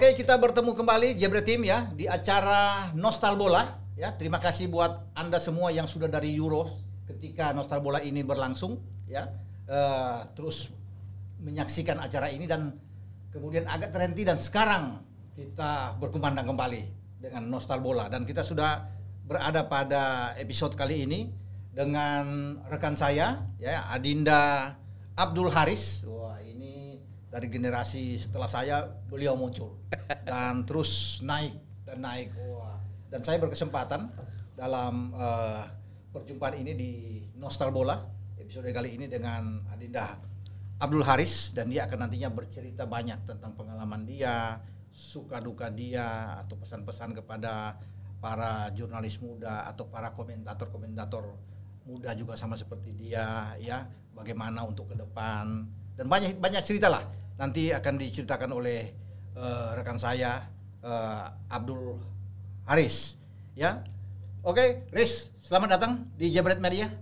Oke, kita bertemu kembali Jebret Team ya di acara Nostal Bola ya. Terima kasih buat Anda semua yang sudah dari Euro ketika Nostal Bola ini berlangsung ya. Eh, terus menyaksikan acara ini dan kemudian agak terhenti dan sekarang kita berkumandang kembali dengan Nostal Bola dan kita sudah berada pada episode kali ini dengan rekan saya ya Adinda Abdul Haris. Ini dari generasi setelah saya beliau muncul. Dan terus naik dan naik. Wah. Dan saya berkesempatan dalam eh, perjumpaan ini di Nostal Bola episode kali ini dengan Adinda Abdul Haris. Dan dia akan nantinya bercerita banyak tentang pengalaman dia, suka duka dia atau pesan-pesan kepada para jurnalis muda atau para komentator-komentator muda juga sama seperti dia ya. Bagaimana untuk ke depan. Dan banyak banyak cerita lah nanti akan diceritakan oleh eh, rekan saya eh, Abdul Haris ya oke Riz selamat datang di Jabret Media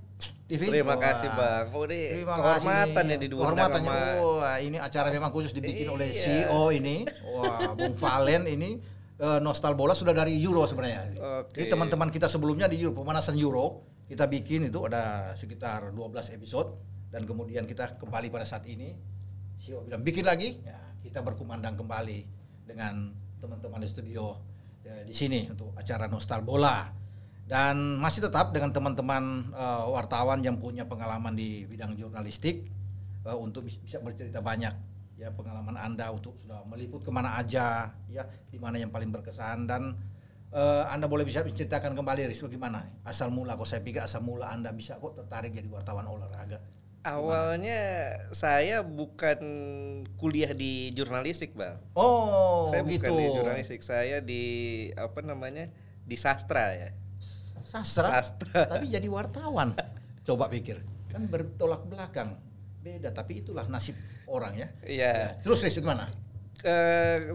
TV Terima Wah. kasih Bang. Oh, ini Terima kehormatan kasih. ya diundang Kehormatannya. sama Wah, ini acara memang khusus dibikin oleh Iya. CEO ini. Wah, Bung Valen ini eh, Nostal Bola sudah dari Euro sebenarnya. Oke. Jadi teman-teman kita sebelumnya di Euro pemanasan Euro kita bikin itu ada sekitar 12 episode dan kemudian kita kembali pada saat ini CEO bilang bikin lagi. Ya kita berkumandang kembali dengan teman-teman di studio ya, di sini untuk acara Nostal Bola. Dan masih tetap dengan teman-teman eh, wartawan yang punya pengalaman di bidang jurnalistik eh, untuk bis- bisa bercerita banyak ya pengalaman anda untuk sudah meliput ke mana aja ya di mana yang paling berkesan. Dan eh, anda boleh bisa menceritakan kembali Riz bagaimana? Asal mula kok saya pikir asal mula anda bisa kok tertarik jadi wartawan olahraga awalnya saya bukan kuliah di jurnalistik, Bang. oh saya gitu bukan di jurnalistik, saya di apa namanya? di sastra ya. sastra, Sastra. tapi jadi wartawan coba pikir kan bertolak belakang beda tapi itulah nasib orang ya Iya. Ya, terus Riz gimana ke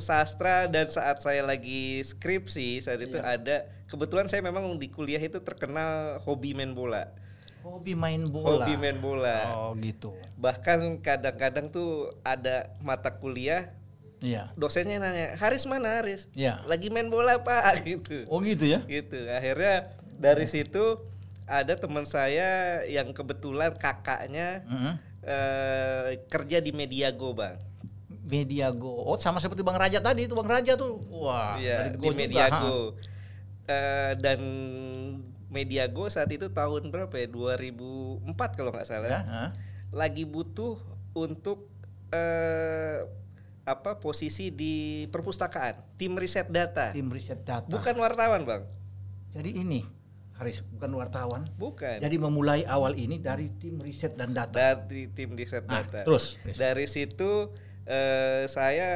sastra dan saat saya lagi skripsi saat itu Iya. ada kebetulan saya memang di kuliah itu terkenal hobi main bola. Hobi main bola Hobi main bola. oh gitu Bahkan kadang-kadang tuh ada mata kuliah iya dosennya nanya, "Haris mana Haris?" Iya. Lagi main bola, Pak gitu. oh gitu ya Gitu. Akhirnya dari situ ada teman saya yang kebetulan kakaknya Mhm. eh, kerja di Mediago, Bang. Mediago. Oh, sama seperti Bang Raja tadi itu Bang Raja tuh. Wah, Iya, dari di Go juga, Mediago. Eh, dan Mediago saat itu tahun berapa ya? 2004 kalau nggak salah. Ya, ha. Lagi butuh untuk eh, apa posisi di perpustakaan, tim riset data. Tim riset data. Bukan wartawan, Bang. Jadi ini Haris bukan wartawan. Bukan. Jadi memulai awal ini dari tim riset dan data. Dari tim riset Nah, data. terus, Riz. Dari situ eh, saya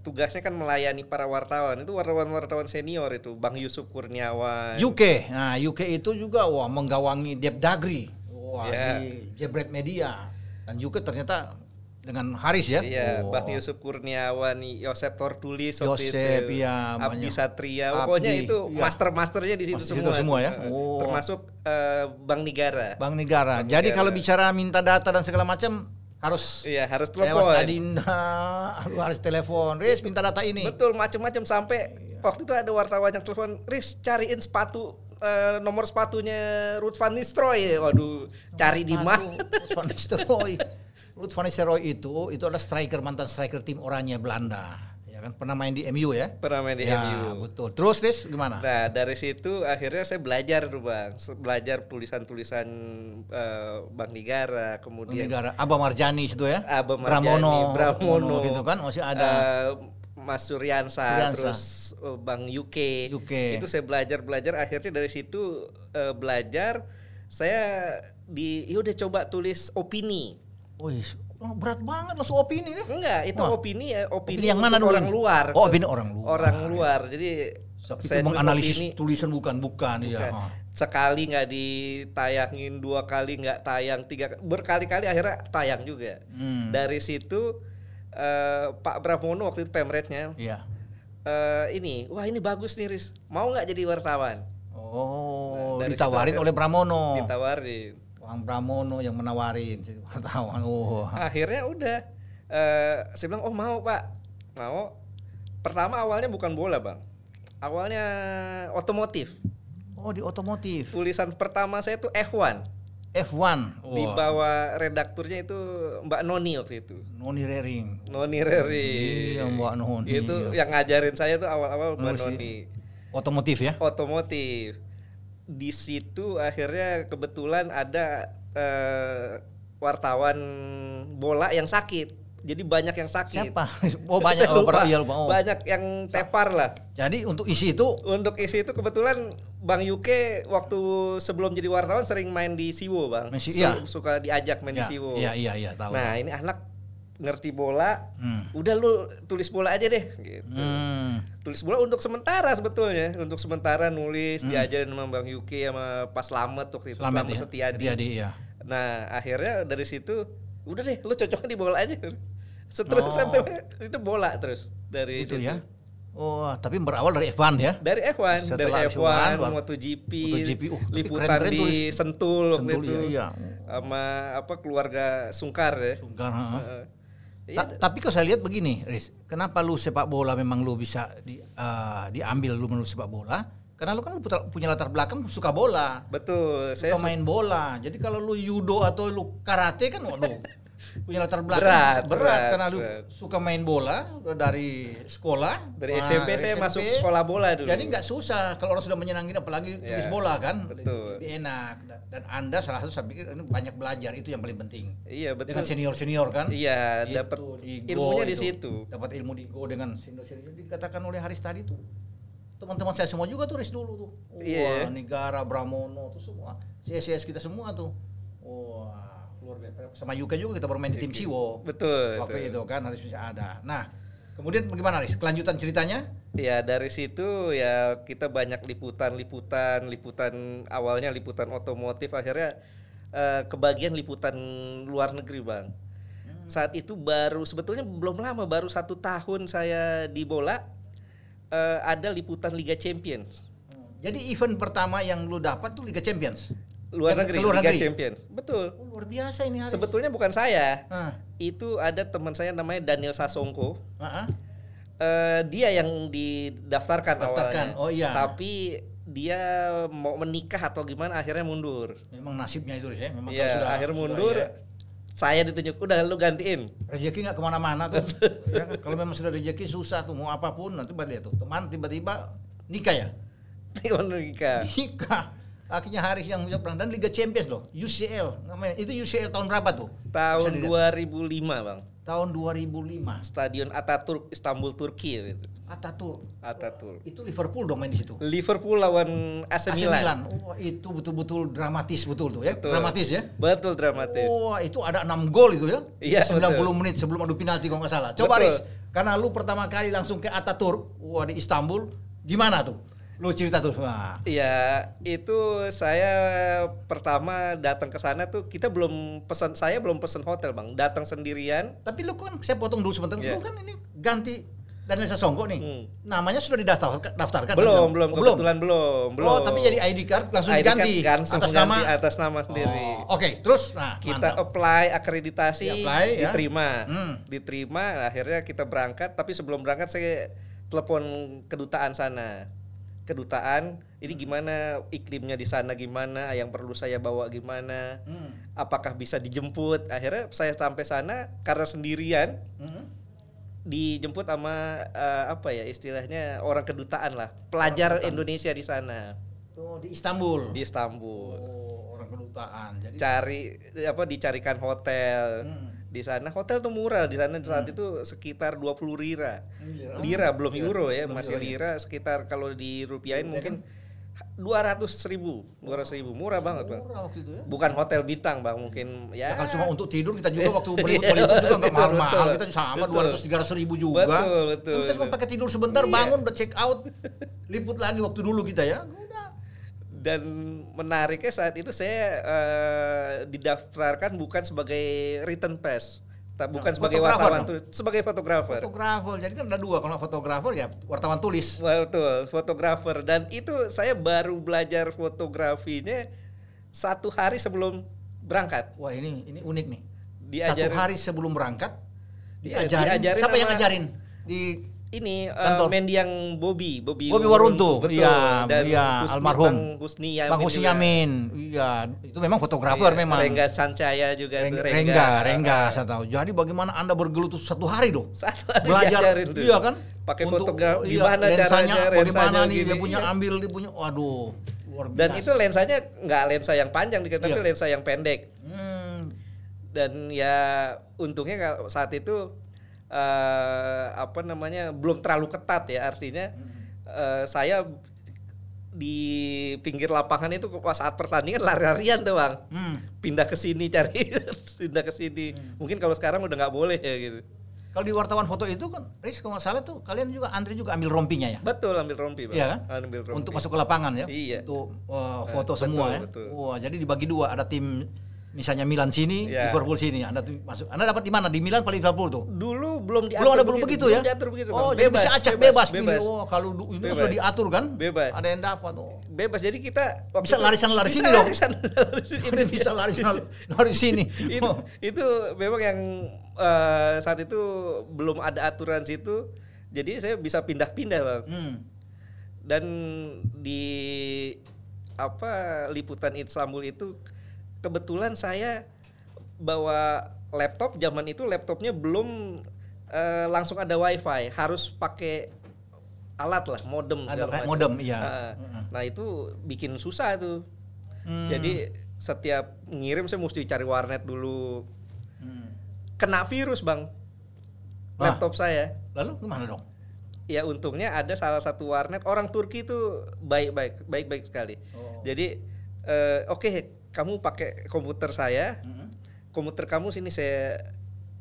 tugasnya kan melayani para wartawan. Itu wartawan-wartawan senior itu, Bang Yusuf Kurniawan. UK. Nah, UK itu juga wah menggawangi Dep Dagri. Wah, Ya. di Jebret Media. Dan juga ternyata dengan Haris ya. Iya, Oh. Bang Yusuf Kurniawan, Yosep Tortulis, waktu Yosep, itu, iya, Abdi banyak. Satria, Abdi, pokoknya itu iya. master-masternya di situ Mas- semua. semua ya? Oh. Termasuk eh, Bang Negara. Bang Negara. Bang Jadi Negara. kalau bicara minta data dan segala macam harus Iya, harus telepon. Adinda, lu harus telepon. Riz minta data ini. Betul, macam-macam sampai Iya. waktu itu ada wartawan yang telepon, "Riz, cariin sepatu eh, nomor sepatunya Ruth van Nistelrooy." Waduh, cari di mana? Ruth van Nistelrooy. Ruth van Nistelrooy itu itu adalah striker mantan striker tim Oranje Belanda. Kan pernah main di MU ya? Pernah main di ya, MU. betul. Terus Riz gimana? Nah dari situ akhirnya saya belajar tuh bang, belajar tulisan-tulisan eh, Bang Negara, Bang kemudian Negara Abah Marjani situ ya? Abah Marjani, Pramono, Pramono, gitu kan masih ada. eh, Mas Suryansa, Suryansa. terus eh, Bang UK. UK. Itu saya belajar belajar akhirnya dari situ eh, belajar saya di ya udah coba tulis opini. Wih, berat banget langsung opini deh. Enggak, itu Wah. opini ya opini, Opini yang mana dulu orang luar. Oh, opini orang luar. Orang luar. Jadi Tapi saya menganalisis opini. tulisan bukan bukan, ya. Bukan. sekali nggak ditayangin dua kali nggak tayang tiga berkali-kali akhirnya tayang juga Hmm. dari situ eh, Pak Pramono waktu itu pemretnya Iya. eh, ini wah ini bagus nih Riz mau nggak jadi wartawan Oh, Nah, ditawarin situ oleh Pramono. ditawarin Bang Pramono yang menawarin jadi wartawan. Oh. akhirnya udah eh, saya bilang oh mau Pak mau pertama awalnya bukan bola bang, awalnya otomotif. Oh di otomotif. Tulisan pertama saya tuh F1. F1. Di bawah redakturnya itu Mbak Noni waktu itu. Noni Rering. Noni Reri. Iya Mbak Noni. Itu yang ngajarin saya tuh awal-awal Mbak Noni. Otomotif ya? Otomotif. Di situ akhirnya kebetulan ada eh, wartawan bola yang sakit. Jadi banyak yang sakit. Siapa? Oh banyak lupa. oh, iya, lupa. Oh. Banyak yang tepar lah. Jadi untuk isi itu Untuk isi itu kebetulan Bang Yuke waktu sebelum jadi wartawan sering main di Siwo, Bang. Iya. Suka diajak main ya, di Siwo. Iya iya iya tahu. Nah, ini anak ngerti bola. Hmm. Udah lu tulis bola aja deh gitu. Hmm. Tulis bola untuk sementara sebetulnya, untuk sementara nulis diajarin sama Bang Yuke sama Pas Slamet waktu itu, Slamet ya. Setiadi. Setiadi ya. Nah, akhirnya dari situ udah deh lu cocoknya di bola aja. Seterus Oh. sampai itu bola terus dari Itu situ. ya. Oh, tapi berawal dari F1 ya. Dari F1, Setelah dari F1, F1, baru- MotoGP, MotoGP, uh, liputan keren-keren di tulis. Sentul waktu Sentul, itu. iya, iya. Sama apa keluarga Sungkar ya. Sungkar, ha. Heeh. Iya, Ta- tapi kalau saya lihat begini, Riz, kenapa lu sepak bola memang lu bisa di, eh, diambil lu menurut sepak bola? Karena lu kan punya latar belakang suka bola, betul. Saya suka main bola. Jadi kalau lu judo atau lu karate kan waduh punya latar belakang Berat, berat, berat, karena lu berat. suka main bola udah dari sekolah. dari Wah, SMP saya masuk sekolah bola dulu. Jadi nggak susah kalau orang sudah menyenangin apalagi tulis Ya, bola kan. betul. Lebih enak dan, Anda salah satu saya pikir ini banyak belajar itu yang paling penting. Iya, betul. Dengan senior-senior kan. Iya, dapat ilmunya di itu. situ. Dapat ilmu di Go dengan senior-senior dikatakan oleh Haris tadi tuh. Teman-teman saya semua juga tuh Riz dulu tuh. Wah, Iya. Negara Bramono tuh semua. CSS kita semua tuh. Sama Yuka juga kita bermain di tim Siwo. Betul. Waktu betul. itu kan harus bisa ada. Nah, kemudian bagaimana Riz? Kelanjutan ceritanya? Ya dari situ ya kita banyak liputan-liputan, liputan awalnya liputan otomotif akhirnya eh, kebagian liputan luar negeri bang. Saat itu baru sebetulnya belum lama baru satu tahun saya di bola eh, ada liputan Liga Champions Jadi event pertama yang lu dapat tuh Liga Champions. Luar negeri luar Liga negeri? Champions betul. Oh, luar biasa ini Haris. Sebetulnya bukan saya Ah, itu ada teman saya namanya Daniel Sasongko. ah. Eh, dia yang didaftarkan Daftarkan, awalnya. oh iya. Tapi dia mau menikah atau gimana akhirnya mundur. Memang nasibnya itu Riz ya. Memang Iya, sudah akhir sudah mundur. ya, Saya ditunjuk, udah lu gantiin. rezeki nggak ke mana-mana tuh. ya, kalau memang sudah rezeki susah tuh mau apa pun nanti lihat tuh teman tiba-tiba nikah ya. Mau nikah. Nikah. Akhirnya Haris yang bisa perang dan Liga Champions loh, UCL namanya. Itu UCL tahun berapa tuh? Tahun Bisa dilihat. 2005, Bang. Tahun 2005. Stadion Ataturk Istanbul Turki gitu. Ataturk. Ataturk. Itu Liverpool dong main di situ. Liverpool lawan AC AC Milan. Milan. Oh, itu betul-betul dramatis betul tuh ya. Betul. Dramatis ya. Betul dramatis. Oh, itu ada 6 gol itu ya. Iya, 90 betul. menit sebelum adu penalti kalau nggak salah. Coba Betul. Riz, karena lu pertama kali langsung ke Ataturk, wah di Istanbul, gimana tuh? Lu cerita tuh. Wah. Iya, itu saya pertama datang ke sana tuh kita belum pesan saya belum pesan hotel, Bang. Datang sendirian. Tapi lu kan saya potong dulu sebentar. Iya. Lu kan ini ganti Daniel Sasongko nih. Hmm. Namanya sudah didaftarkan daftarkan belum, kan? belum, Oh, kebetulan belum, belum. Oh, tapi jadi ID card langsung ID card diganti langsung atas ganti nama atas nama sendiri. Oh, Oke, terus nah kita mantap. apply akreditasi Di-apply, ya. diterima Hmm. diterima akhirnya kita berangkat tapi sebelum berangkat saya telepon kedutaan sana kedutaan ini gimana iklimnya di sana gimana yang perlu saya bawa gimana Hmm. apakah bisa dijemput akhirnya saya sampai sana karena sendirian Hmm. dijemput sama eh, apa ya istilahnya orang kedutaan lah pelajar kedutaan. Indonesia di sana Oh, di Istanbul. di Istanbul Oh, orang kedutaan. Jadi cari apa dicarikan hotel Hmm. Di sana hotel tuh murah di sana saat itu sekitar 20 lira Lira. lira belum Lira. euro ya Belum masih ya. lira sekitar kalau dirupiahin Iya mungkin 200 ribu 200 ribu murah banget bang murah waktu itu ya. bukan hotel bintang bang mungkin Ya, ya kalau cuma untuk tidur kita juga waktu Iya, Bollywood Bollywood juga nggak betul, mahal-mahal betul. kita sama dua ratus tiga ratus ribu juga. Betul, betul, Kita cuma pakai tidur sebentar, Iya. bangun udah check out, liput lagi waktu dulu kita ya. Dan menariknya saat itu saya eh, didaftarkan bukan sebagai written press tak bukan Nah, sebagai fotografer wartawan tulis, sebagai fotografer Fotografer, jadi kan ada dua kalau fotografer ya wartawan tulis. Betul, fotografer dan itu saya baru belajar fotografinya satu hari sebelum berangkat. Wah ini ini unik nih. Diajarin Satu hari sebelum berangkat Iya, diajarin. diajarin Siapa yang ngajarin? Di ini eh, Kantor. mendiang Bobby, Bobby, Bobby Waruntu, betul. iya, Dan iya, Husni- almarhum. Bang Husni Yamin. Bang Husni. Yamin. Iya, itu memang fotografer Iya, memang. Rengga Sancaya juga Rengga, tuh, Rengga, Rengga, saya tahu. Jadi bagaimana Anda bergelut tuh satu hari dong? Satu hari Belajar, tuh. iya kan? Pakai fotografi, iya, gimana lensanya, caranya, bagaimana nih dia gini, punya iya. ambil, dia punya, waduh, luar biasa. Dan itu lensanya nggak lensa yang panjang tapi Iya. lensa yang pendek. Hmm, Dan ya untungnya saat itu eh, apa namanya belum terlalu ketat ya artinya eh, saya di pinggir lapangan itu saat pertandingan lari-larian tuh bang hmm. pindah ke sini cari pindah ke sini mungkin kalau sekarang udah nggak boleh ya gitu Kalau di wartawan foto itu kan, Riz kalau nggak salah tuh kalian juga antri juga ambil rompinya ya? betul ambil rompi bang Iya kan? ambil rompi Untuk masuk ke lapangan ya? Iya. Untuk uh, foto betul, semua ya? betul. Wah, jadi dibagi dua, ada tim misalnya Milan sini, Iya. Liverpool sini. Anda tuh masuk. Anda dapat di mana? Di Milan paling Liverpool tuh? dulu belum diatur belum ada belum begitu, ya? belum diatur begitu oh, jadi bisa acak bebas, bebas, pilih. Oh, kalau ini Bebas. sudah diatur kan? Bebas. Ada yang dapat. Oh. bebas jadi kita Bisa itu- lari sana, lari sini dong. lari sini. Itu bisa lari sana, lari sini. itu itu memang yang eh, saat itu belum ada aturan situ jadi saya bisa pindah-pindah bang Hmm. dan di apa liputan Istanbul itu kebetulan saya bawa laptop zaman itu laptopnya belum eh, langsung ada wifi harus pakai alat lah modem Ada macam. modem, iya. Mm-mm. nah itu bikin susah tuh Hmm. jadi setiap ngirim saya mesti cari warnet dulu Hmm. kena virus bang Wah. laptop saya Lalu gimana dong? ya untungnya ada salah satu warnet orang Turki itu baik-baik baik-baik sekali Oh. jadi eh, oke kamu pakai komputer saya Hmm. komputer kamu sini saya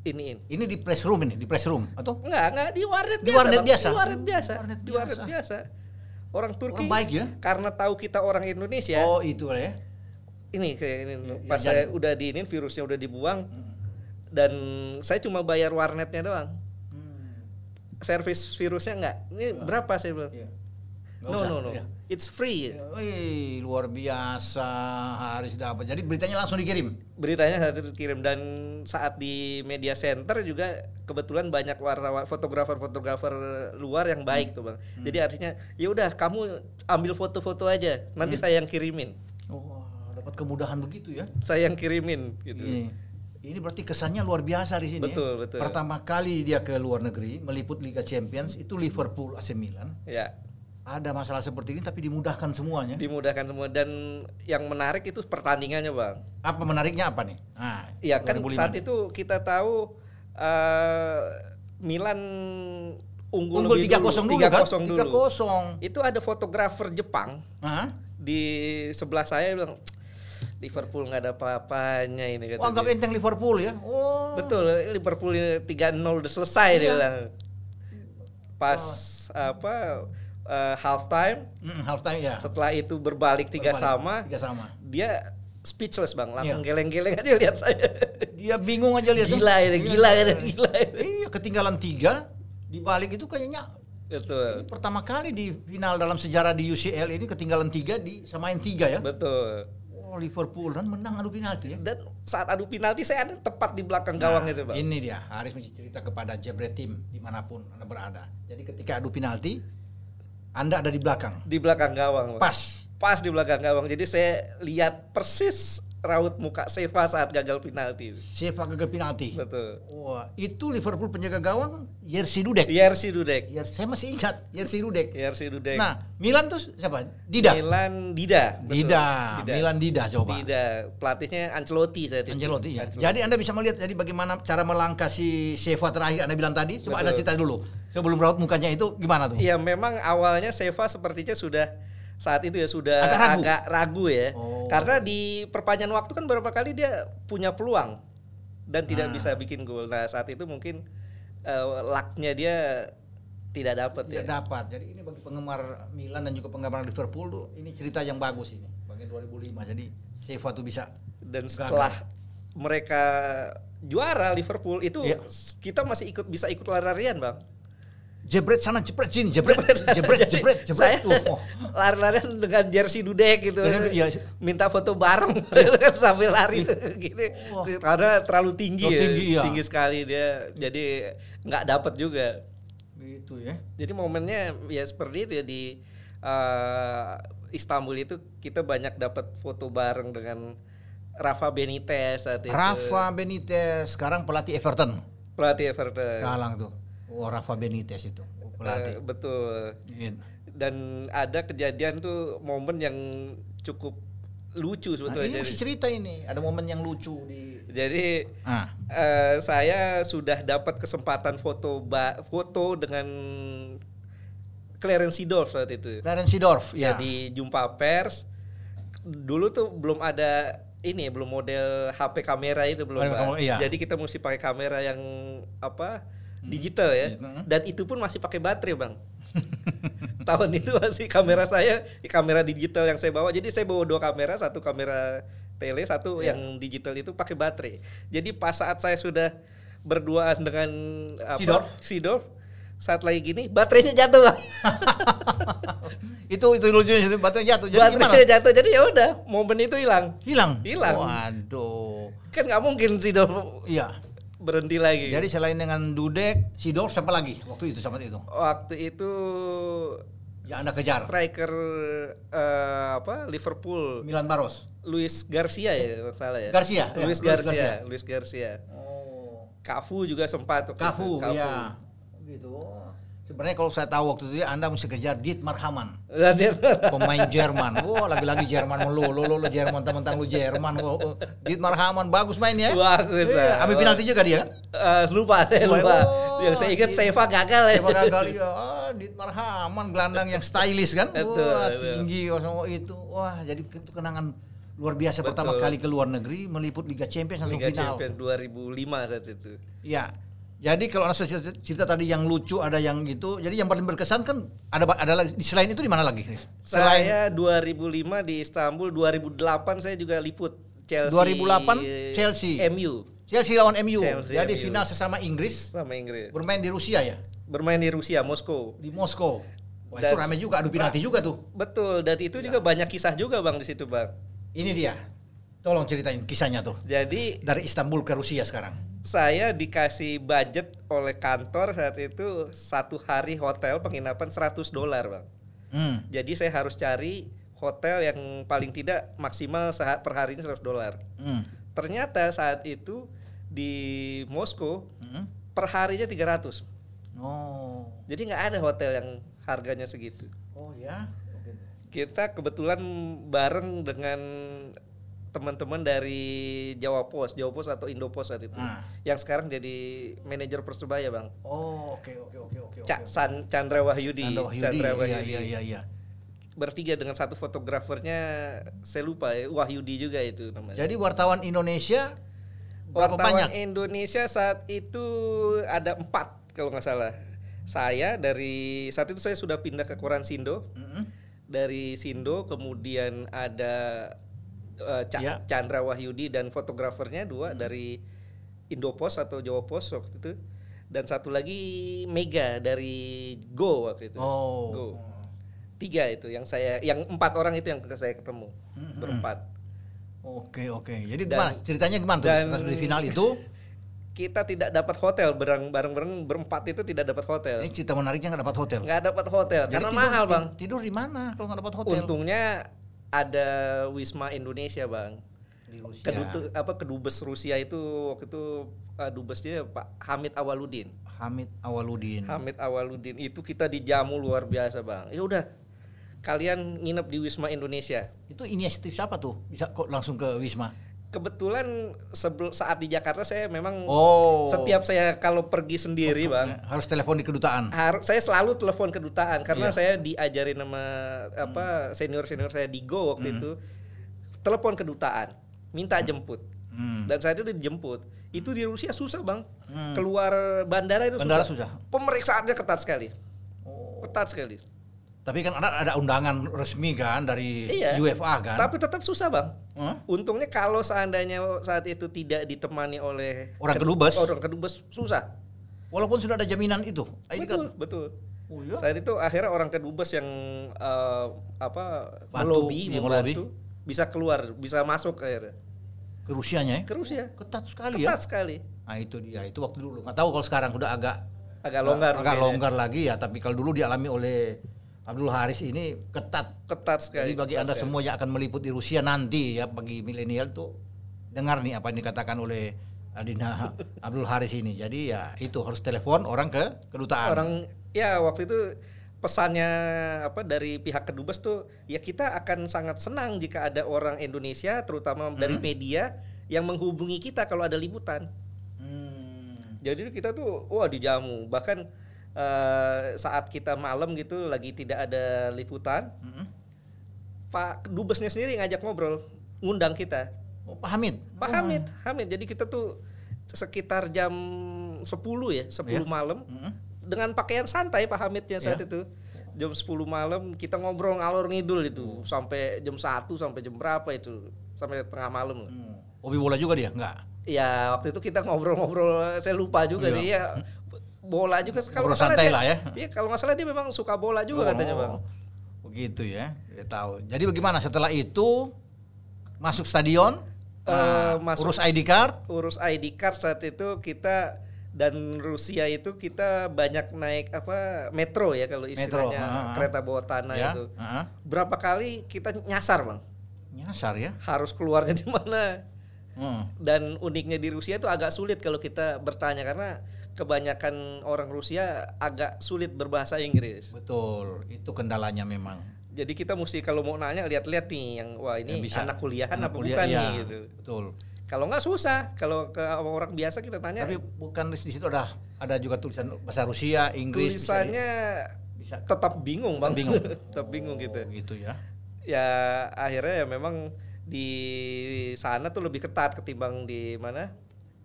iniin Ini di press room ini, di press room atau? enggak enggak di warnet Di biasa warnet Bang. biasa? di warnet biasa Warnet di warnet biasa. orang Turki Orang baik ya? karena tahu kita orang Indonesia Oh, itu ya. ini kayak ini Ya, pas ya, saya jadi. udah diinin virusnya udah dibuang Hmm. dan saya cuma bayar warnetnya doang Hmm. servis virusnya enggak ini berapa saya bilang Iya. No usah, no no iya. it's free Wih, luar biasa Haris dapat. Jadi beritanya langsung dikirim. beritanya itu dikirim dan saat di media center juga kebetulan banyak wartawan fotografer-fotografer luar yang baik tuh bang Hmm. jadi artinya ya udah kamu ambil foto-foto aja Hmm. nanti saya yang kirimin Wah, dapat kemudahan begitu ya. saya yang kirimin gitu Ini, ini berarti kesannya luar biasa di sini. Betul, ya. betul. Pertama kali dia ke luar negeri meliput Liga Champions itu Liverpool AC Milan. ya Ada masalah seperti ini tapi dimudahkan semuanya. dimudahkan semua dan yang menarik itu pertandingannya bang Apa menariknya apa nih? Nah, Iya kan 2005 saat itu kita tahu eh, Milan unggul, unggul lebih 3-0 dulu 3-0 kan? dulu. 3-0. Itu ada fotografer Jepang Hah? di sebelah saya bilang Liverpool nggak ada apa-apanya ini kata Oh, anggap dia. enteng Liverpool ya. Oh. Betul, Liverpool 3-0 udah selesai dia Iya. bilang. Pas apa eh, half time Hmm, half time ya. setelah itu berbalik tiga Berbalik. sama, Tiga sama. dia speechless bang, langsung Iya. geleng-geleng aja lihat saya. Dia bingung aja lihat. Gila ini, Iya. gila ini, gila ini. Iya, ketinggalan tiga di balik itu kayaknya Betul. ini pertama kali di final dalam sejarah di UCL ini ketinggalan tiga di samain tiga ya. Betul. Oh, Liverpool dan menang adu penalti ya. Dan saat adu penalti saya ada tepat di belakang Nah, gawang itu, Bang. Ini dia, Haris mesti cerita kepada Jebret Tim di mana pun Anda berada. Jadi ketika adu penalti, Anda ada di belakang. Di belakang gawang, Bang. Pas. Pas di belakang gawang. Jadi saya lihat persis raut muka Seva saat gagal penalti. Siapa gagal penalti. Betul. Wah, itu Liverpool penjaga gawang Jerzy Dudek. Jerzy Dudek. Ya, saya masih ingat Jerzy Dudek. Jerzy Dudek. Nah, Milan tuh siapa? Dida. Milan Dida. Betul. Dida. Milan Dida coba. Dida. Pelatihnya Ancelotti saya itu. Ancelotti ya. Jadi Anda bisa melihat jadi bagaimana cara melangkah si Seva terakhir Anda bilang tadi. Coba Anda Betul. cerita dulu. Sebelum raut mukanya itu gimana tuh? Iya memang awalnya Seva sepertinya sudah saat itu ya sudah Agak ragu. agak ragu ya. Oh. Karena di perpanjangan waktu kan beberapa kali dia punya peluang dan tidak Nah. bisa bikin gol. Nah, saat itu mungkin eh, lucknya dia tidak dapat ya. Tidak dapat. Jadi ini bagi penggemar Milan dan juga penggemar Liverpool tuh ini cerita yang bagus ini. Bagian 2005. Jadi Seva tuh bisa Dan Gagal. setelah mereka juara Liverpool itu Iya. kita masih ikut bisa ikut lari-larian, Bang. Jebret sana jebret sini jebret jebret jebret jebret. Oh, oh. lari-larian dengan jersey dudek gitu. Iya. Minta foto bareng sambil lari gitu. Wah. Karena terlalu tinggi Terlalu ya. tinggi, iya. Tinggi sekali dia. Jadi nggak dapat juga. Gitu ya. Jadi momennya ya seperti itu ya di uh, Istanbul itu kita banyak dapat foto bareng dengan Rafa Benitez saat itu. Rafa Benitez sekarang pelatih Everton. Pelatih Everton. Sekarang tuh. Oh, Rafa Benitez itu pelatih. Uh, betul. Gitu. Dan ada kejadian tuh momen yang cukup lucu Nah, sebetulnya. ini jadi, mesti cerita ini. Ada momen yang lucu di jadi Ah. eh, saya sudah dapat kesempatan foto ba- foto dengan Clarence Seedorf saat itu. Clarence Seedorf ya ya. di jumpa pers dulu tuh belum ada ini belum model HP kamera itu belum Oh, kamera, iya. jadi kita mesti pakai kamera yang apa digital ya Digital. dan itu pun masih pakai baterai bang tahun itu masih kamera saya kamera digital yang saya bawa jadi saya bawa dua kamera satu kamera tele satu Iya. yang digital itu pakai baterai jadi pas saat saya sudah berduaan dengan apa? Seedorf, saat lagi gini baterainya jatuh bang itu itu lucunya itu baterai jatuh. Jadi gimana? baterainya jatuh jadi ya udah momen itu hilang Hilang. Hilang. Waduh. kan nggak mungkin sih dong Iya. Berhenti lagi Jadi selain dengan Dudek, Sidor siapa lagi waktu itu saat itu? waktu itu Yang Anda kejar. striker eh, apa Liverpool Milan Baros. Luis Garcia ya salah ya Garcia, ya, Luis Luis Garcia Garcia. Luis Garcia Oh. Cafu juga sempat Kafu, itu. ya. Gitu. Oh. Sebenarnya kalau saya tahu waktu itu ya Anda mesti kejar Dietmar Hamann, pemain Jerman. Wah, lagi-lagi Jerman lu, lu, lu, lu Jerman teman-teman lu Jerman. Oh, oh. Dietmar Hamann bagus mainnya. Bagus, Iya, ambil penalti juga dia kan? Eh, lupa saya Lupa, oh, yang saya ingat. Seva gagal ya Siapa gagal ya? Ah, Dietmar Hamann gelandang yang stylish kan? Wah, tinggi oh, sama itu. Wah, jadi itu kenangan luar biasa Betul. pertama kali ke luar negeri meliput Liga Champions langsung Liga final. Champions 2005 saat itu Iya. Jadi kalau Anda cerita, cerita tadi yang lucu ada yang gitu. Jadi yang paling berkesan kan ada ada lagi selain itu di mana lagi? Selain Saya 2005 di Istanbul, 2008 saya juga liput Chelsea. 2008 Chelsea. MU Chelsea lawan MU. Chelsea, Jadi MU. final sesama Inggris sama Inggris. bermain di Rusia ya, Bermain di Rusia, Moskow. di Moskow. Wah, Dan- itu ramai juga adu penalti juga tuh. Betul, dan itu juga banyak kisah juga Bang di situ, Bang. Ini dia. Tolong ceritain kisahnya tuh. Jadi Dari Istanbul ke Rusia sekarang. Saya dikasih budget oleh kantor saat itu satu hari hotel penginapan 100 dolar, Bang. Hmm. Jadi saya harus cari hotel yang paling tidak maksimal saat per hari ini 100 dolar. Hmm. Ternyata saat itu di Moskow Hmm. per harinya 300. Oh. Jadi nggak ada hotel yang harganya segitu. Oh ya. Kita kebetulan bareng dengan teman-teman dari Jawa Pos, Jawa Pos atau Indo Pos saat itu. Ah. Yang sekarang jadi manajer Persebaya, Bang. Oh, oke oke oke oke. Cak. San Chandra Wahyudi. Chandra Wahyudi. Iya Wahyudi. iya iya iya. Bertiga dengan satu fotografernya saya lupa ya, Wahyudi juga itu namanya. Jadi wartawan Indonesia berapa Wartawan banyak? Indonesia saat itu ada empat kalau nggak salah. Saya dari saat itu saya sudah pindah ke Koran Sindo. Mm-mm. Dari Sindo kemudian ada eh, Ca- Ya. Chandra Wahyudi dan fotografernya dua Hmm. dari Indopos atau Jawa Pos waktu itu dan satu lagi Mega dari Go waktu itu. Oh. Go. Tiga itu yang saya yang empat orang itu yang saya ketemu Mm-mm. berempat. Oke oke. Jadi Dan- gimana? Ceritanya gimana tuh? dan- di final itu, kita tidak dapat hotel bareng bareng bareng berempat itu tidak dapat hotel ini cerita menariknya nggak dapat hotel. nggak dapat hotel Jadi karena tidur- mahal bang Tidur di mana kalau nggak dapat hotel? untungnya ada wisma Indonesia bang Di Rusia. Kedutu, apa kedubes Rusia itu waktu itu uh, dubesnya Pak Hamid Awaludin Hamid Awaludin. Hamid Awaludin itu kita dijamu luar biasa bang ya udah kalian nginep di wisma Indonesia Itu inisiatif siapa tuh? Bisa kok langsung ke Wisma? Kebetulan sebelum saat di Jakarta saya memang Oh. setiap saya kalau pergi sendiri bang Harus telepon di kedutaan. harus saya selalu telepon kedutaan karena Iya. saya diajarin sama apa senior senior saya di Go waktu itu telepon kedutaan minta jemput Hmm. dan saya itu dijemput itu di Rusia susah bang Hmm. keluar bandara itu Bandara susah. susah. pemeriksaannya ketat sekali Oh. ketat sekali Tapi kan ada ada undangan resmi kan dari Iya. UFA kan? tapi tetap susah bang Hah? untungnya kalau seandainya saat itu tidak ditemani oleh Orang kedu- kedubes? orang kedubes susah Walaupun sudah ada jaminan itu. Ini betul kan betul Oh, iya? Saat itu akhirnya orang kedubes yang eh, apa Bantu, melobi, yang membantu bisa keluar, bisa masuk akhirnya ke Rusianya ya. ke Rusia. Ketat sekali ya. Ketat sekali. Nah itu dia, itu waktu dulu. Nggak tahu kalau sekarang udah agak Agak longgar agak ya. longgar lagi ya. Tapi kalau dulu dialami oleh Abdul Haris ini ketat. ketat sekali. Jadi bagi ketat anda sekali. semua yang akan meliputi Rusia nanti ya bagi milenial tuh dengar nih apa yang dikatakan oleh Adina Abdul Haris ini. Jadi ya itu harus telepon orang ke kedutaan. orang ya waktu itu pesannya apa dari pihak kedubes tuh ya kita akan sangat senang jika ada orang Indonesia terutama dari media yang menghubungi kita kalau ada liputan. Hmm. Jadi kita tuh wah dijamu bahkan eh, saat kita malam gitu lagi tidak ada liputan, Mm-mm. Pak dubesnya sendiri ngajak ngobrol, ngundang kita. Oh, Pak Hamid. Pak Hamid, Hamid. Jadi kita tuh sekitar jam 10 ya, 10 Iya. malam Mm-mm. dengan pakaian santai Pak Hamidnya saat Iya. itu. Jam 10 malam kita ngobrol ngalor ngidul itu sampai jam 1 sampai jam berapa itu? Sampai tengah malam. Hmm. Hobi bola juga dia? Enggak. Ya waktu itu kita ngobrol-ngobrol saya lupa juga Iya. sih ya bola juga kalau nggak salah dia- lah ya. Iya kalau nggak salah dia memang suka bola juga katanya bang. Oh, Begitu ya. Dia tahu. Jadi bagaimana setelah itu masuk stadion, nah, masuk- urus ID card, Urus ID card saat itu kita dan Rusia itu kita banyak naik apa metro ya kalau Metro, istilahnya ah, ah. kereta bawah tanah ya. itu. Heeh. Berapa kali kita nyasar bang? Nyasar ya. Harus keluarnya di mana? Hmm. Dan uniknya di Rusia itu agak sulit kalau kita bertanya karena kebanyakan orang Rusia agak sulit berbahasa Inggris. Betul, itu kendalanya memang. Jadi kita mesti kalau mau nanya lihat-lihat nih yang wah ini Yang bisa. anak kuliahan Anak apa kuliah, bukan iya, nih gitu. Betul. Kalau nggak susah, kalau ke orang biasa kita tanya Tapi bukan di situ ada ada juga tulisan bahasa Rusia, Inggris. bisa tulisannya bisa, tetap bingung bang, bingung. tetap bingung gitu. Oh, gitu ya. Ya akhirnya ya memang di sana tuh lebih ketat ketimbang di mana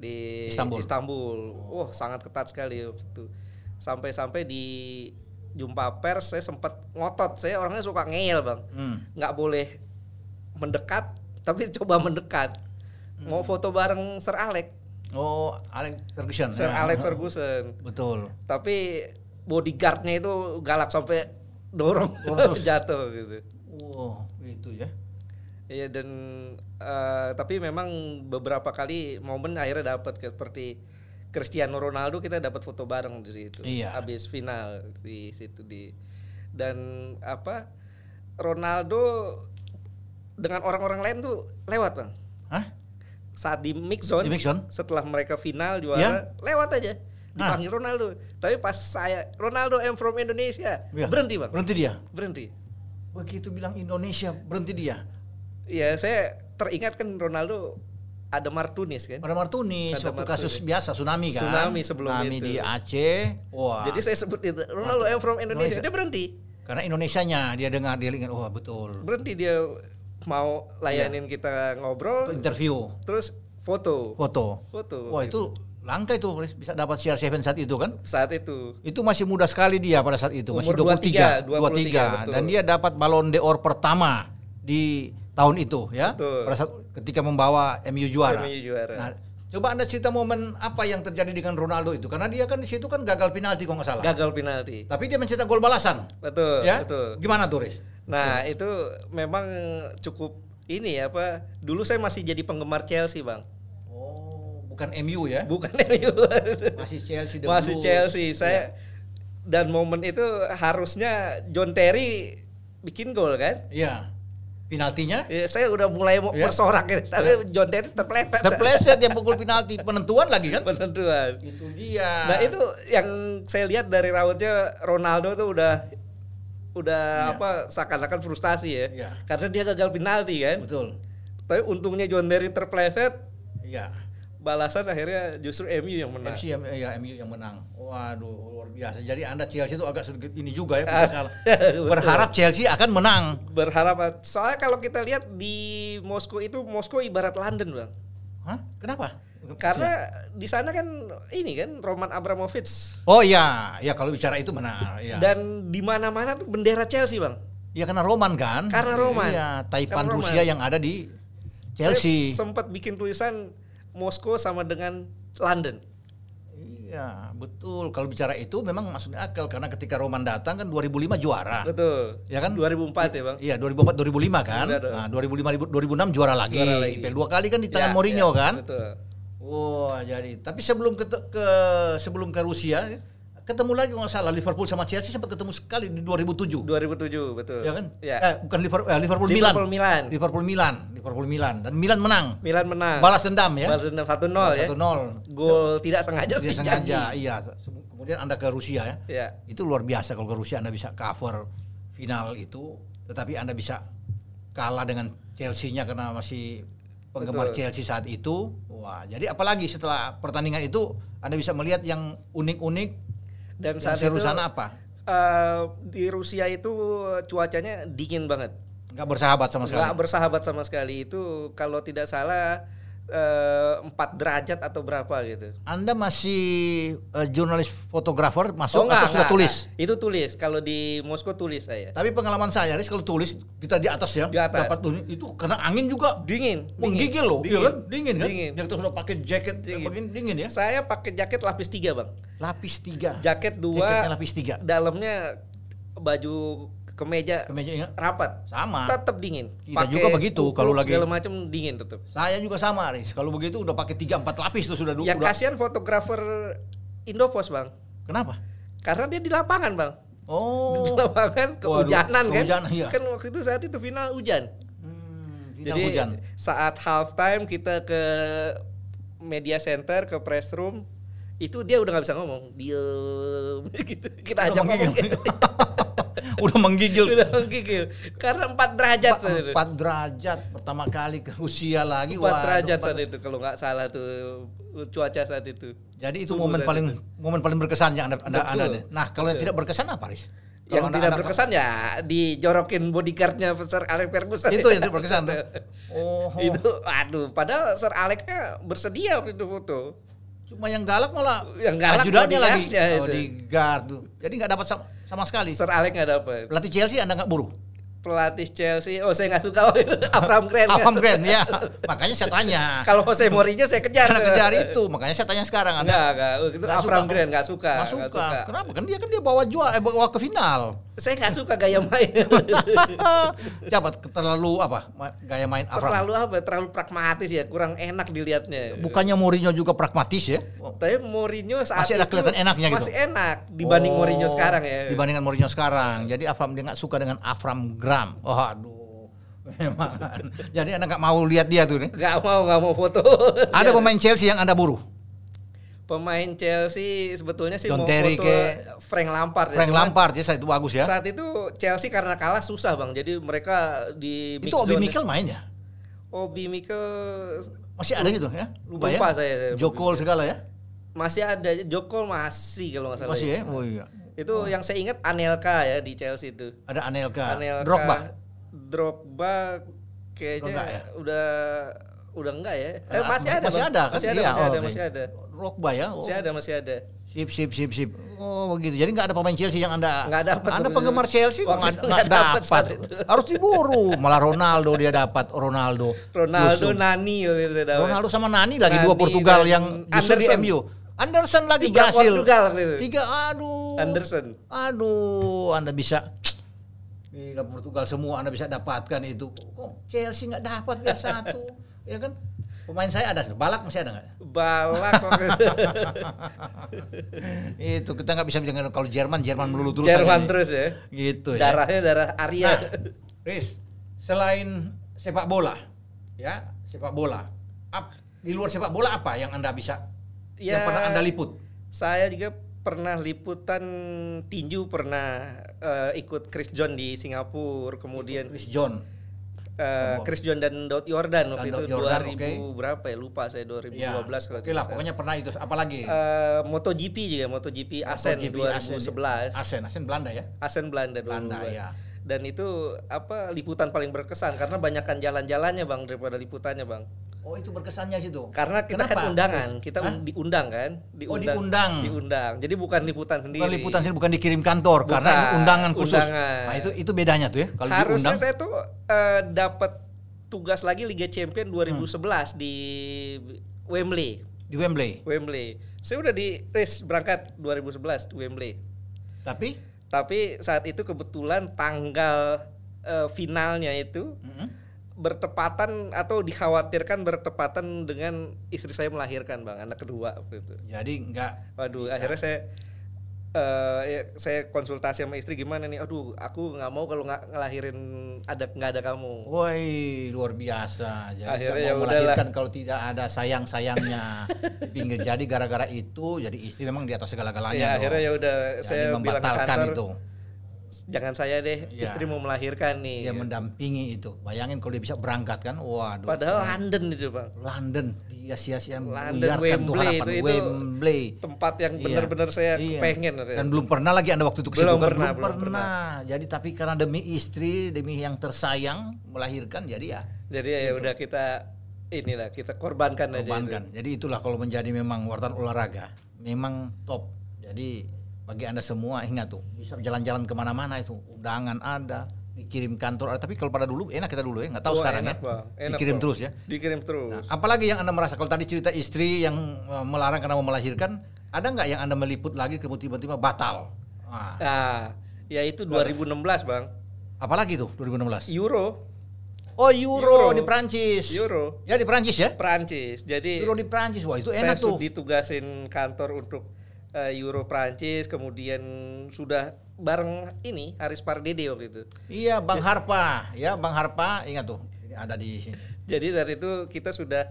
di Istanbul. Istanbul. Wah sangat ketat sekali itu. Sampai-sampai di jumpa pers saya sempat ngotot. Saya orangnya suka ngeyel bang. Hmm. nggak boleh mendekat tapi coba mendekat mau foto bareng Sir Alex Oh, Alex Ferguson. Sir Ya. Alex Ferguson Betul. tapi bodyguardnya itu galak sampai dorong jatuh gitu Oh, gitu ya. Iya dan eh, tapi memang beberapa kali momen akhirnya dapat seperti Cristiano Ronaldo kita dapat foto bareng di situ Iya. habis final di situ di dan apa Ronaldo dengan orang-orang lain tuh lewat bang Hah? saat di mix zone, Di mix zone? setelah mereka final juara Ya? lewat aja dipanggil Ronaldo tapi pas saya Ronaldo I'm from Indonesia Ya. berhenti bang Berhenti dia. berhenti Begitu bilang Indonesia, berhenti dia. Ya saya teringat kan Ronaldo ada Martunis kan Pada Martunis, Ada waktu Martunis. kasus biasa tsunami kan. Tsunami sebelum Tsunami itu. di Aceh. Wah. jadi saya sebut itu Ronaldo I'm from Indonesia. Indonesia. dia berhenti karena Indonesianya dia dengar dia ingat, wah betul. berhenti dia mau layanin Iya. kita Untuk ngobrol interview, terus foto foto. foto Wah itu langka itu bisa dapat CR7 saat itu kan? saat itu Itu masih muda sekali dia pada saat itu, masih Umur 23, 23, 23, betul. dan dia dapat Ballon d'Or pertama di tahun itu ya. Betul. Pada saat ketika membawa MU juara. MU juara. Nah, coba Anda cerita momen apa yang terjadi dengan Ronaldo itu karena dia kan di situ kan gagal penalti kalau nggak salah. gagal penalti Tapi dia mencetak gol balasan. betul ya? betul Gimana tuh, Riz? Nah itu memang cukup ini ya apa? Dulu saya masih jadi penggemar Chelsea bang, Oh, bukan MU ya? bukan MU. Masih Chelsea the masih Blues. Chelsea. Saya dan momen itu harusnya John Terry bikin gol kan? Iya. Penaltinya Ya, saya udah mulai mau Ya. bersorak ya, tapi John Terry terpleset. terpleset dia pukul penalti penentuan lagi kan? Penentuan. Itu dia. Nah itu yang saya lihat dari rautnya Ronaldo tuh udah udah Iya. apa seakan-akan frustasi ya, Iya. karena dia gagal penalti kan. betul. Tapi untungnya John Terry terpleset, Iya. Balasan akhirnya justru MU yang menang. MC ya MU yang menang. Waduh, luar biasa. Jadi Anda Chelsea itu agak sedikit ini juga ya. Berharap Chelsea akan menang. Berharap soalnya kalau kita lihat di Moskow itu Moskow ibarat London bang, Hah? Kenapa? karena di sana kan ini kan Roman Abramovich Oh iya, ya kalau bicara itu benar. Ya. dan di mana-mana tuh bendera Chelsea bang. ya karena Roman kan? Karena Roman. Iya, Taipan Karena Rusia Roman. yang ada di Chelsea. Saya sempat bikin tulisan Moskow sama dengan London. Iya, betul. Kalau bicara itu memang maksudnya akal karena ketika Roman datang kan 2005 juara. Betul. Ya kan? 2004 ya bang. Iya, 2004 2005 kan? Dong. Nah, 2005 2006 juara lagi. Juara lagi. IPL dua kali kan di tangan Ya, Mourinho ya, kan? Betul. Wah, jadi tapi sebelum ke, ke sebelum ke Rusia ketemu lagi nggak salah Liverpool sama Chelsea sempat ketemu sekali di 2007. 2007 betul. Ya kan? Ya. Eh, bukan Liverpool, eh, Liverpool, Milan. Liverpool Milan. Liverpool Milan, Liverpool Milan dan Milan menang. Milan menang. Balas dendam ya. Balas dendam 1-0 ya. 1-0. Gol tidak sengaja sih sengaja, jadi. iya. Kemudian Anda ke Rusia ya. Ya. Itu luar biasa kalau ke Rusia Anda bisa cover final itu, tetapi Anda bisa kalah dengan Chelsea-nya karena masih penggemar Betul. Chelsea saat itu. Wah, jadi apalagi setelah pertandingan itu Anda bisa melihat yang unik-unik Dan yang saat seru itu sana apa? eh, di Rusia itu cuacanya dingin banget. Nggak bersahabat sama sekali. Nggak bersahabat sama sekali. Itu kalau tidak salah eh, 4 derajat atau berapa gitu. Anda masih eh, jurnalis fotografer masuk Oh, enggak, atau sudah enggak, tulis? enggak. Itu tulis. Kalau di Moskow tulis saya. Tapi pengalaman saya, Riz, kalau tulis kita di atas ya, Di atas. dapat tulis itu karena angin juga Dingin. menggigil loh, Dingin. iya kan? Dingin kan? Dingin. Yang sudah pakai jaket Dingin. begini dingin ya. Saya pakai jaket lapis tiga bang. Lapis tiga. Jaket dua. Jaketnya lapis tiga. Dalamnya baju kemeja Kemeja ya? rapat. Sama. Tetap dingin. Kita Pakai juga begitu, kalau lagi- segala macam dingin tetap. Saya juga sama, Riz. Kalau begitu udah pakai tiga empat lapis tuh sudah dulu. Yang kasihan fotografer Indopos bang. Kenapa? Karena dia di lapangan bang. Di Oh. lapangan kehujanan kan. kehujanan, iya. Kan waktu itu saat itu final hujan. Hmm, final Jadi hujan. saat halftime kita ke media center ke press room itu dia udah nggak bisa ngomong diem gitu kita ajak ngomong menggigil. udah menggigil. udah menggigil karena 4 derajat Empat, saat itu. empat derajat pertama kali ke Rusia lagi. 4 Waduh, derajat saat itu kalau nggak salah tuh cuaca saat itu Jadi itu momen paling itu. momen paling berkesan yang anda, anda, Betul. anda- Nah kalau yang tidak berkesan apa, Riz? yang anda- tidak anda- berkesan ya dijorokin bodyguardnya Sir Alex Ferguson Itu yang tidak berkesan. tuh. Oh, itu aduh padahal Sir Alexnya bersedia waktu itu foto cuma yang galak malah Yang galak ajudannya lagi. bodyguardnya Oh, di guard tuh. Jadi nggak dapat sama, sama sekali. Sir Alex nggak dapet Pelatih Chelsea anda nggak buru. pelatih Chelsea oh saya nggak suka Abraham Grant Avram Grant ya. Makanya saya tanya. kalau Jose Mourinho saya kejar Karena kejar itu, makanya saya tanya sekarang anda. itu Nggak Abraham suka. Grant nggak suka Nggak nggak suka. Kenapa? Kan dia kan dia bawa jual eh bawa ke final. Saya nggak suka gaya main Siapa terlalu apa? Gaya main Avram. terlalu apa terlalu pragmatis ya kurang enak dilihatnya Bukannya Mourinho juga pragmatis ya? tapi Mourinho saat Masih ada kelihatan enaknya gitu? masih enak dibanding Oh, Mourinho sekarang ya Dibandingkan Mourinho sekarang. Jadi Avram dia nggak suka dengan Avram Graham. Oh aduh. Memang. Jadi anda nggak mau lihat dia tuh nih. nggak mau nggak mau foto Ada pemain Chelsea yang anda buru. Pemain Chelsea sebetulnya sih John mau Terry foto ke- Frank Lampard ya. Frank Cuman Lampard ya, itu bagus ya. saat itu Chelsea karena kalah susah bang jadi mereka di Itu Obi Mikel main ya? Obi Mikel Masih ada gitu ya? Lupa, Lupa ya? saya. Jokol segala ya? masih ada Jokol masih kalau nggak salah Masih ya. ya? Oh iya. itu yang saya ingat Anelka ya di Chelsea itu Ada Anelka, Anelka Drogba. Drogba kayaknya Drogba ya? udah udah enggak ya eh, masih ada masih ada kan? masih ada Iya, masih oh, ada oke. masih ada Drogba ya? Oh. masih ada masih ada Sip, sip, sip, sip. Oh begitu. Jadi nggak ada pemain Chelsea yang anda. Nggak dapat Anda penggemar. Chelsea nggak nggak nggak dapat. Harus diburu. Malah Ronaldo dia dapat. Ronaldo. Ronaldo Justru. Nani. Ronaldo sama Nani lagi dua Nani Portugal dan yang justru di. MU. Anderson lagi Tiga Brasil. Portugal. Tiga. Aduh. Anderson Aduh. Anda bisa. Gila Portugal semua Anda bisa dapatkan itu. Kok Chelsea nggak dapat ya satu. Ya kan? Pemain saya ada. Balak masih ada nggak? balak itu. kita nggak bisa bilang kalau Jerman Jerman melulu terus Jerman aja terus ya gitu ya darahnya darah Arya nah, Riz selain sepak bola ya sepak bola ap, di luar sepak bola apa yang anda bisa yang Ya, pernah anda liput saya juga pernah liputan tinju pernah eh, ikut Chris John di Singapura kemudian Chris John eh, Chris John dan Daud Yordan waktu itu Daud Yordan, 2000 oke. berapa ya? Lupa saya 2012 ya kalau oke lah pokoknya pernah itu apalagi? Eh, MotoGP juga MotoGP Asen MotoGP 2011 Asen Asen Belanda ya? Asen Belanda Belanda, ya. dan itu apa liputan paling berkesan karena banyakkan jalan-jalannya bang daripada liputannya bang oh itu berkesannya situ karena kita Kenapa? kan undangan kita Hah? un- diundang kan Oh, diundang. diundang jadi bukan liputan sendiri Bukan liputan sini bukan dikirim kantor karena ini Bukan, undangan khusus. undangan. Nah, itu itu bedanya tuh ya kalau harusnya diundang. saya tuh eh, dapat tugas lagi Liga Champion 2011 Hmm. di Wembley di Wembley. Wembley saya udah di race berangkat 2011 di Wembley Tapi tapi saat itu kebetulan tanggal eh, finalnya itu mm-mm. Bertepatan atau dikhawatirkan bertepatan dengan istri saya melahirkan bang anak kedua waktu itu jadi nggak waduh Bisa. akhirnya saya eh, ya, saya konsultasi sama istri gimana nih aduh aku nggak mau kalau nggak ngelahirin ada nggak ada kamu Woi, luar biasa. Jadi Akhirnya ya mau udahlah. melahirkan kalau tidak ada sayang-sayangnya di pinggir. Jadi gara-gara itu, jadi istri memang di atas segala-galanya. ya dong. akhirnya ya udah saya membatalkan kantor itu. Jangan saya deh Ya. istri mau melahirkan nih Dia mendampingi itu. Bayangin kalau dia bisa berangkat kan, waduh. padahal London itu bang London dia sia-sia London, Wembley itu- itu Wembley. tempat yang Iya. benar-benar saya Iya. pengen Dan belum pernah lagi anda waktu itu ke situ Belum kan? pernah, belum belum pernah. Jadi tapi karena demi istri, demi yang tersayang melahirkan, jadi ya jadi ya udah kita inilah kita korbankan, aja itu. korbankan. Jadi itulah kalau menjadi memang wartawan olahraga, memang top. Jadi bagi anda semua ingat tuh bisa jalan-jalan ke mana-mana itu undangan ada, dikirim kantor ada. Tapi kalau pada dulu enak kita dulu ya, nggak tahu Wah, sekarang enak, ya. Bang. Enak, dikirim Bang. terus ya. dikirim terus Nah, apalagi yang anda merasa kalau tadi cerita istri yang eh, melarang karena mau melahirkan, ada nggak yang anda meliput lagi kemudian tiba-tiba batal? Nah, nah ya itu 2016 bang apalagi tuh 2016? Euro Oh Euro, Euro. di Prancis. Euro Ya di Prancis ya? Prancis jadi Euro di Prancis, wah itu saya enak tuh. su- ditugasin kantor untuk eh, Euro Prancis kemudian sudah bareng ini Haris Pardede waktu itu Iya Bang Harpa, ya Bang Harpa ingat tuh ini ada di sini. jadi saat itu kita sudah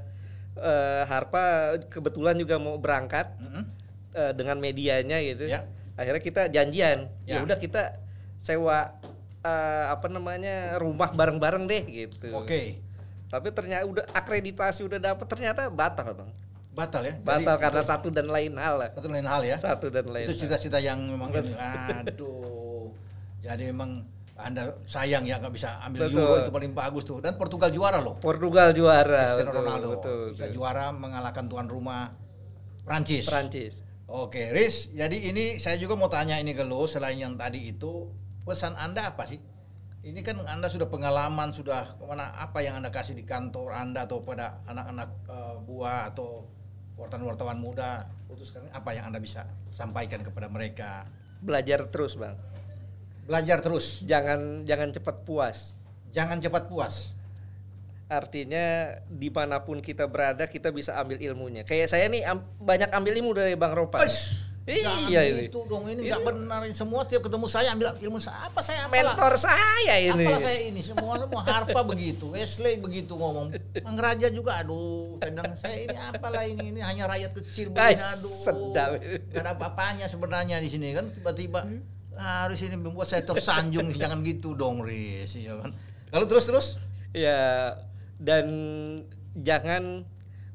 eh, Harpa kebetulan juga mau berangkat Mm-mm. eh, dengan medianya gitu. Ya. Akhirnya kita janjian. Ya Ya. udah kita sewa eh, apa namanya rumah bareng-bareng deh gitu. Oke, Tapi ternyata udah akreditasi udah dapet ternyata batal bang. Batal ya. Batal Jadi, karena satu dan lain hal lah. satu lain hal ya. Satu dan lain. Itu cita-cita yang memang ini, aduh. Jadi memang anda sayang ya nggak bisa ambil Betul. Euro itu paling bagus tuh dan Portugal juara loh. Portugal juara. Cristiano betul, Ronaldo Betul. bisa betul. juara mengalahkan tuan rumah Prancis. Prancis. Oke, Riz, jadi ini saya juga mau tanya ini ke lo selain yang tadi itu pesan Anda apa sih? Ini kan Anda sudah pengalaman, sudah ke mana apa yang Anda kasih di kantor Anda atau pada anak-anak eh, buah atau wartawan-wartawan muda untuk sekarang apa yang Anda bisa sampaikan kepada mereka? Belajar terus bang. Belajar terus, Jangan jangan cepat puas. jangan cepat puas. Artinya di mana pun kita berada kita bisa ambil ilmunya. Kayak saya nih am- banyak ambil ilmu dari Bang Ropa. Iya, ini. itu dong ini nggak benar ini semua tiap ketemu saya ambil ilmu saya apa saya apalah Mentor saya ini. Apalah saya ini semua semua Harpa begitu, Wesley begitu ngomong, Mang Raja juga aduh, bilang saya ini apalah ini ini hanya rakyat kecil begini aduh. sedap. Gak ada apa-apanya sebenarnya di sini kan tiba-tiba harus ini membuat saya tersanjung jangan gitu dong Riz ya kan. Lalu terus terus Ya dan jangan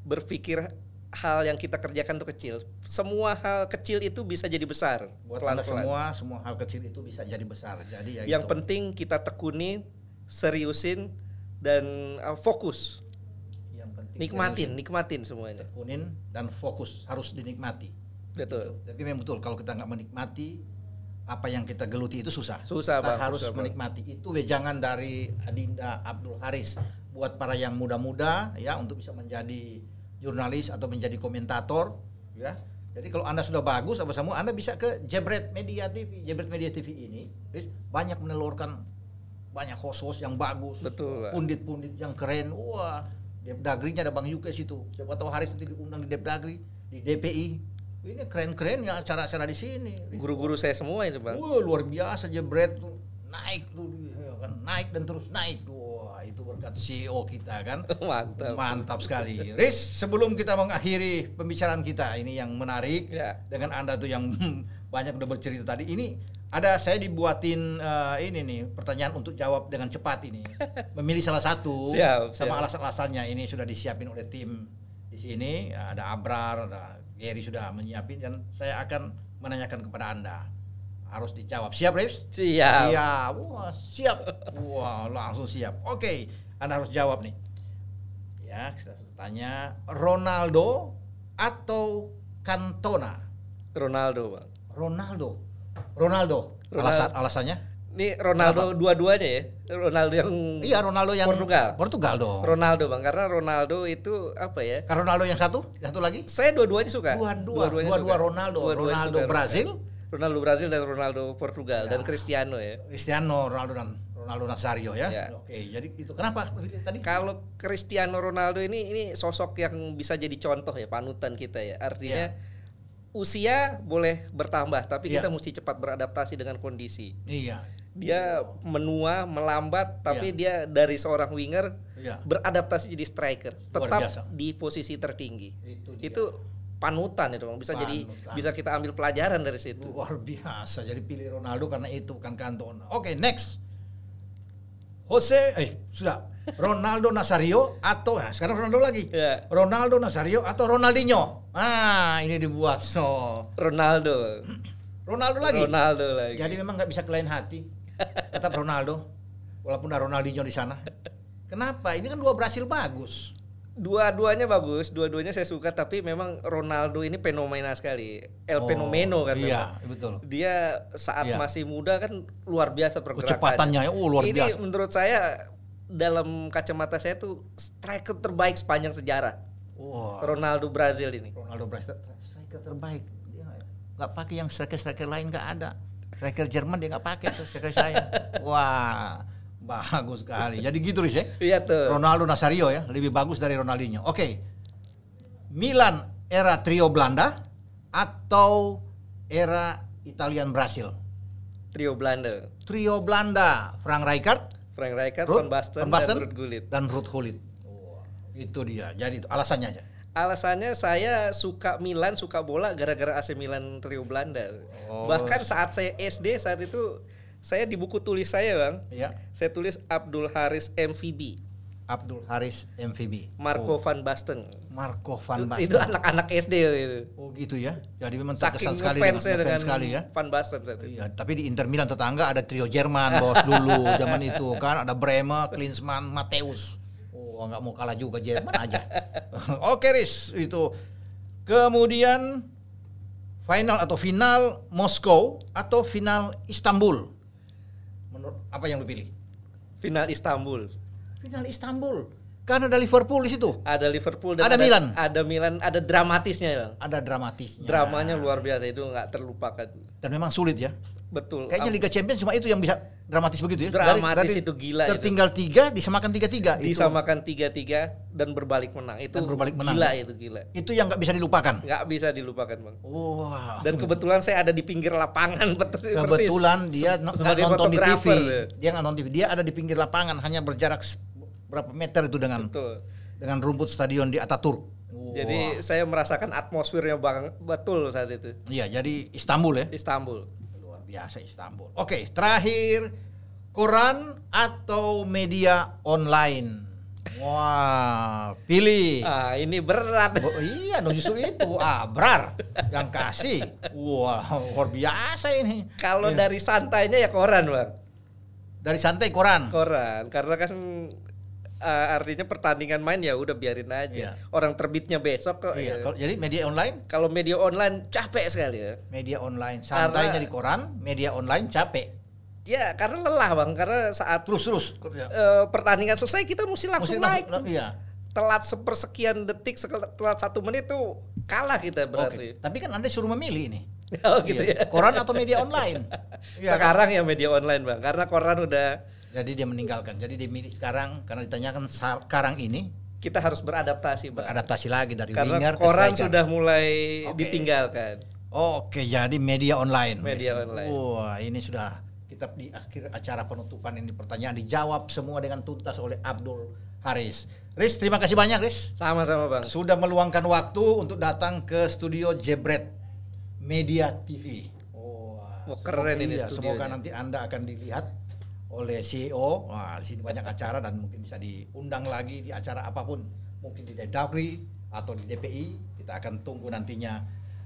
berpikir hal yang kita kerjakan itu kecil. Semua hal kecil itu bisa jadi besar. buat anda pelan-pelan. semua semua hal kecil itu bisa jadi besar jadi ya Yang gitu. penting kita tekuni, seriusin dan uh, fokus. yang penting Nikmatin, nikmatin semuanya. tekunin dan fokus harus dinikmati Betul. Tapi memang betul kalau kita nggak menikmati apa yang kita geluti itu susah. Susah, kita Bang, harus susah, Bang. menikmati. Itu wejangan dari Adinda Abdul Haris buat para yang muda-muda ya untuk bisa menjadi jurnalis atau menjadi komentator ya. Jadi kalau Anda sudah bagus apa semua Anda bisa ke Jebret Media TV. Jebret Media TV ini banyak menelurkan banyak host-host yang bagus. Betul. Pundit-pundit yang keren. Wah, Depdagrinya ada Bang Yuke situ. Siapa tahu Haris nanti diundang di Depdagri, di DPI. Ini keren-keren ya acara-acara di sini. Guru-guru saya semua itu, Bang. Wah, luar biasa Jebret tuh naik tuh ya kan naik dan terus naik. Wah, itu berkat CEO kita kan. Mantap. Mantap sekali. Riz, sebelum kita mengakhiri pembicaraan kita ini yang menarik Ya. dengan Anda tuh yang banyak udah bercerita tadi. Ini ada saya dibuatin eh, ini nih pertanyaan untuk jawab dengan cepat ini. Memilih salah satu Siap, sama alasan-alasannya ini sudah disiapin oleh tim di sini. Ada Abrar, ada Gary sudah menyiapin dan saya akan menanyakan kepada Anda. Harus dijawab. Siap, Riz? Siap. Siap. Wah, siap. Wah, langsung siap. Oke, Anda harus jawab nih. Ya, kita tanya Ronaldo atau Cantona? Ronaldo, Bang. Ronaldo. Ronaldo. Ronaldo. Alasan alasannya? Ini Ronaldo dua-duanya ya. Ronaldo yang Iya, Ronaldo yang Portugal. Portugal dong. Ronaldo, Bang. Karena Ronaldo itu apa ya? Karena Ronaldo yang satu, satu lagi? Saya dua-duanya suka. Dua-dua, Dua-duanya dua-dua. Ronaldo. Dua-duanya Ronaldo suka Brazil. Ronaldo Brazil dan Ronaldo Portugal dan Cristiano ya. Cristiano Ronaldo dan Ronaldo Nazario ya. Ya. Oke, jadi itu kenapa tadi? Kalau Cristiano Ronaldo ini ini sosok yang bisa jadi contoh ya panutan kita ya. Artinya usia boleh bertambah, tapi Iya. kita mesti cepat beradaptasi dengan kondisi. Iya. Dia menua, melambat, tapi dia dari seorang winger Iya. beradaptasi jadi striker, tetap di posisi tertinggi. Itu dia. Itu panutan itu, Bang. bisa jadi Panutan. bisa kita ambil pelajaran dari situ. Luar biasa. Jadi pilih Ronaldo karena itu bukan Cantona. Oke, next. Jose, eh sudah. Ronaldo Nazario atau nah, sekarang Ronaldo lagi. Ya. Ronaldo Nazario atau Ronaldinho. Ah, ini dibuat so. Ronaldo, Ronaldo lagi. Ronaldo lagi. Jadi memang nggak bisa ke lain hati. Tetap Ronaldo. Walaupun ada Ronaldinho di sana. Kenapa? Ini kan dua Brasil bagus. Dua-duanya bagus, dua-duanya saya suka, tapi memang Ronaldo ini fenomena sekali. El Oh, fenomeno kan Iya, memang. betul. Dia saat Iya. masih muda kan luar biasa pergerakannya. Kecepatannya, oh, luar ini biasa. menurut saya dalam kacamata saya tuh striker terbaik sepanjang sejarah. Wah. Ronaldo Brazil ini. Ronaldo Brasil striker terbaik. Dia nggak pakai yang striker-striker lain nggak ada. Striker Jerman dia nggak pakai tuh striker saya. Wah, bagus sekali. Jadi gitu Riz ya. Iya tuh. Ronaldo Nazario ya, lebih bagus dari Ronaldinho. Oke. Milan era trio Belanda atau era Italian Brasil? Trio Belanda. Trio Belanda, Frank Rijkaard, Frank Rijkaard, Ruud Van Basten, Van Basten, dan Ruud Gullit. dan Ruud Gullit. Itu dia. Jadi itu alasannya aja. Alasannya saya suka Milan, suka bola gara-gara AC Milan trio Belanda. Oh. Bahkan saat saya SD saat itu saya di buku tulis saya, Bang. Ya. Saya tulis Abdul Haris MVB, Abdul Haris MVB. Marco Van Basten. Marco Van Basten. Itu anak-anak SD gitu. Oh gitu ya. Jadi memang Saking terkesan sekali dengan, ngefansnya dengan sekali ya. Van Basten saat itu. Iya, tapi di Inter Milan tetangga ada trio Jerman bos dulu zaman itu kan ada Bremer, Klinsmann, Mateus. Oh nggak mau kalah juga Jerman aja. Oke Riz itu. Kemudian final atau final Moskow atau final Istanbul. Apa yang lu pilih? Final Istanbul. Final Istanbul. Karena ada Liverpool di situ. Ada Liverpool dan Ada Milan. Ada Milan, ada dramatisnya, Bang. Ada dramatisnya. Dramanya luar biasa itu nggak terlupakan. Dan memang sulit ya. Betul. Kayaknya Liga Champions cuma itu yang bisa dramatis begitu ya. Dramatis itu gila itu. Tertinggal tiga, disamakan tiga tiga. Itu, disamakan tiga-tiga dan berbalik menang. Itu Dan berbalik menang. gila itu gila. itu yang nggak bisa dilupakan. Nggak bisa dilupakan, Bang. Wah. Dan kebetulan saya ada di pinggir lapangan persis. kebetulan dia Se- nonton di TV. ya. Dia nggak nonton TV. Dia ada di pinggir lapangan, hanya berjarak berapa meter itu dengan Betul. dengan rumput stadion di Ataturk. Wah. Jadi saya merasakan atmosfernya bang betul saat itu. iya, jadi Istanbul ya. Istanbul. Luar biasa Istanbul. Oke, terakhir koran atau media online. Wah, pilih. Ah, ini berat. Oh, iya, no, justru itu. Abrar yang kasih. Wah, luar biasa ini. Kalau Iya. dari santainya ya koran, Bang. Dari santai koran. Koran karena kan eh, artinya pertandingan main ya udah biarin aja. Iya. Orang terbitnya besok kok. Iya, ya. kalau- jadi media online, Kalau media online capek sekali ya. media online santainya di koran, media online capek. Ya, karena lelah, Bang. Karena saat Terus terus. eh, pertandingan selesai kita mesti langsung Mesti naik. langsung- Iya. Telat sepersekian detik, telat satu menit tuh kalah kita berarti. Tapi kan Anda suruh memilih ini. Oh gitu Iya. ya. Koran atau media online? Kan? Sekarang ya media online bang, karena koran udah Jadi dia meninggalkan. Jadi dia milih sekarang karena ditanyakan sekarang ini kita harus beradaptasi bang. beradaptasi lagi dari Karena winger ke koran striker. sudah mulai Oke. ditinggalkan. Oke, jadi media online. Media online. Wah, ini sudah kita di akhir acara penutupan ini pertanyaan dijawab semua dengan tuntas oleh Abdul Haris. Riz, terima kasih banyak Riz. Sama-sama bang. Sudah meluangkan waktu untuk datang ke studio Jebret Media TV. Wah, Wah, keren ini iya. Semoga nanti Anda akan dilihat oleh CEO. Wah, di sini banyak acara dan mungkin bisa diundang lagi di acara apa pun. Mungkin di Dagri atau di DPI. Kita akan tunggu nantinya.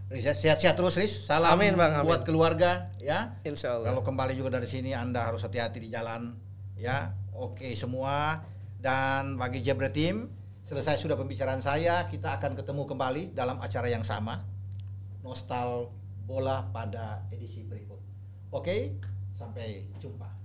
Ya, sehat-sehat terus Riz. Salam Amin, Bang, amin. buat keluarga ya. Insya Allah. Kalau kembali juga dari sini Anda harus hati-hati di jalan ya. Oke semua dan bagi Jebret Team selesai sudah pembicaraan saya, kita akan ketemu kembali dalam acara yang sama. Nostal bola pada edisi berikut. Oke, sampai jumpa.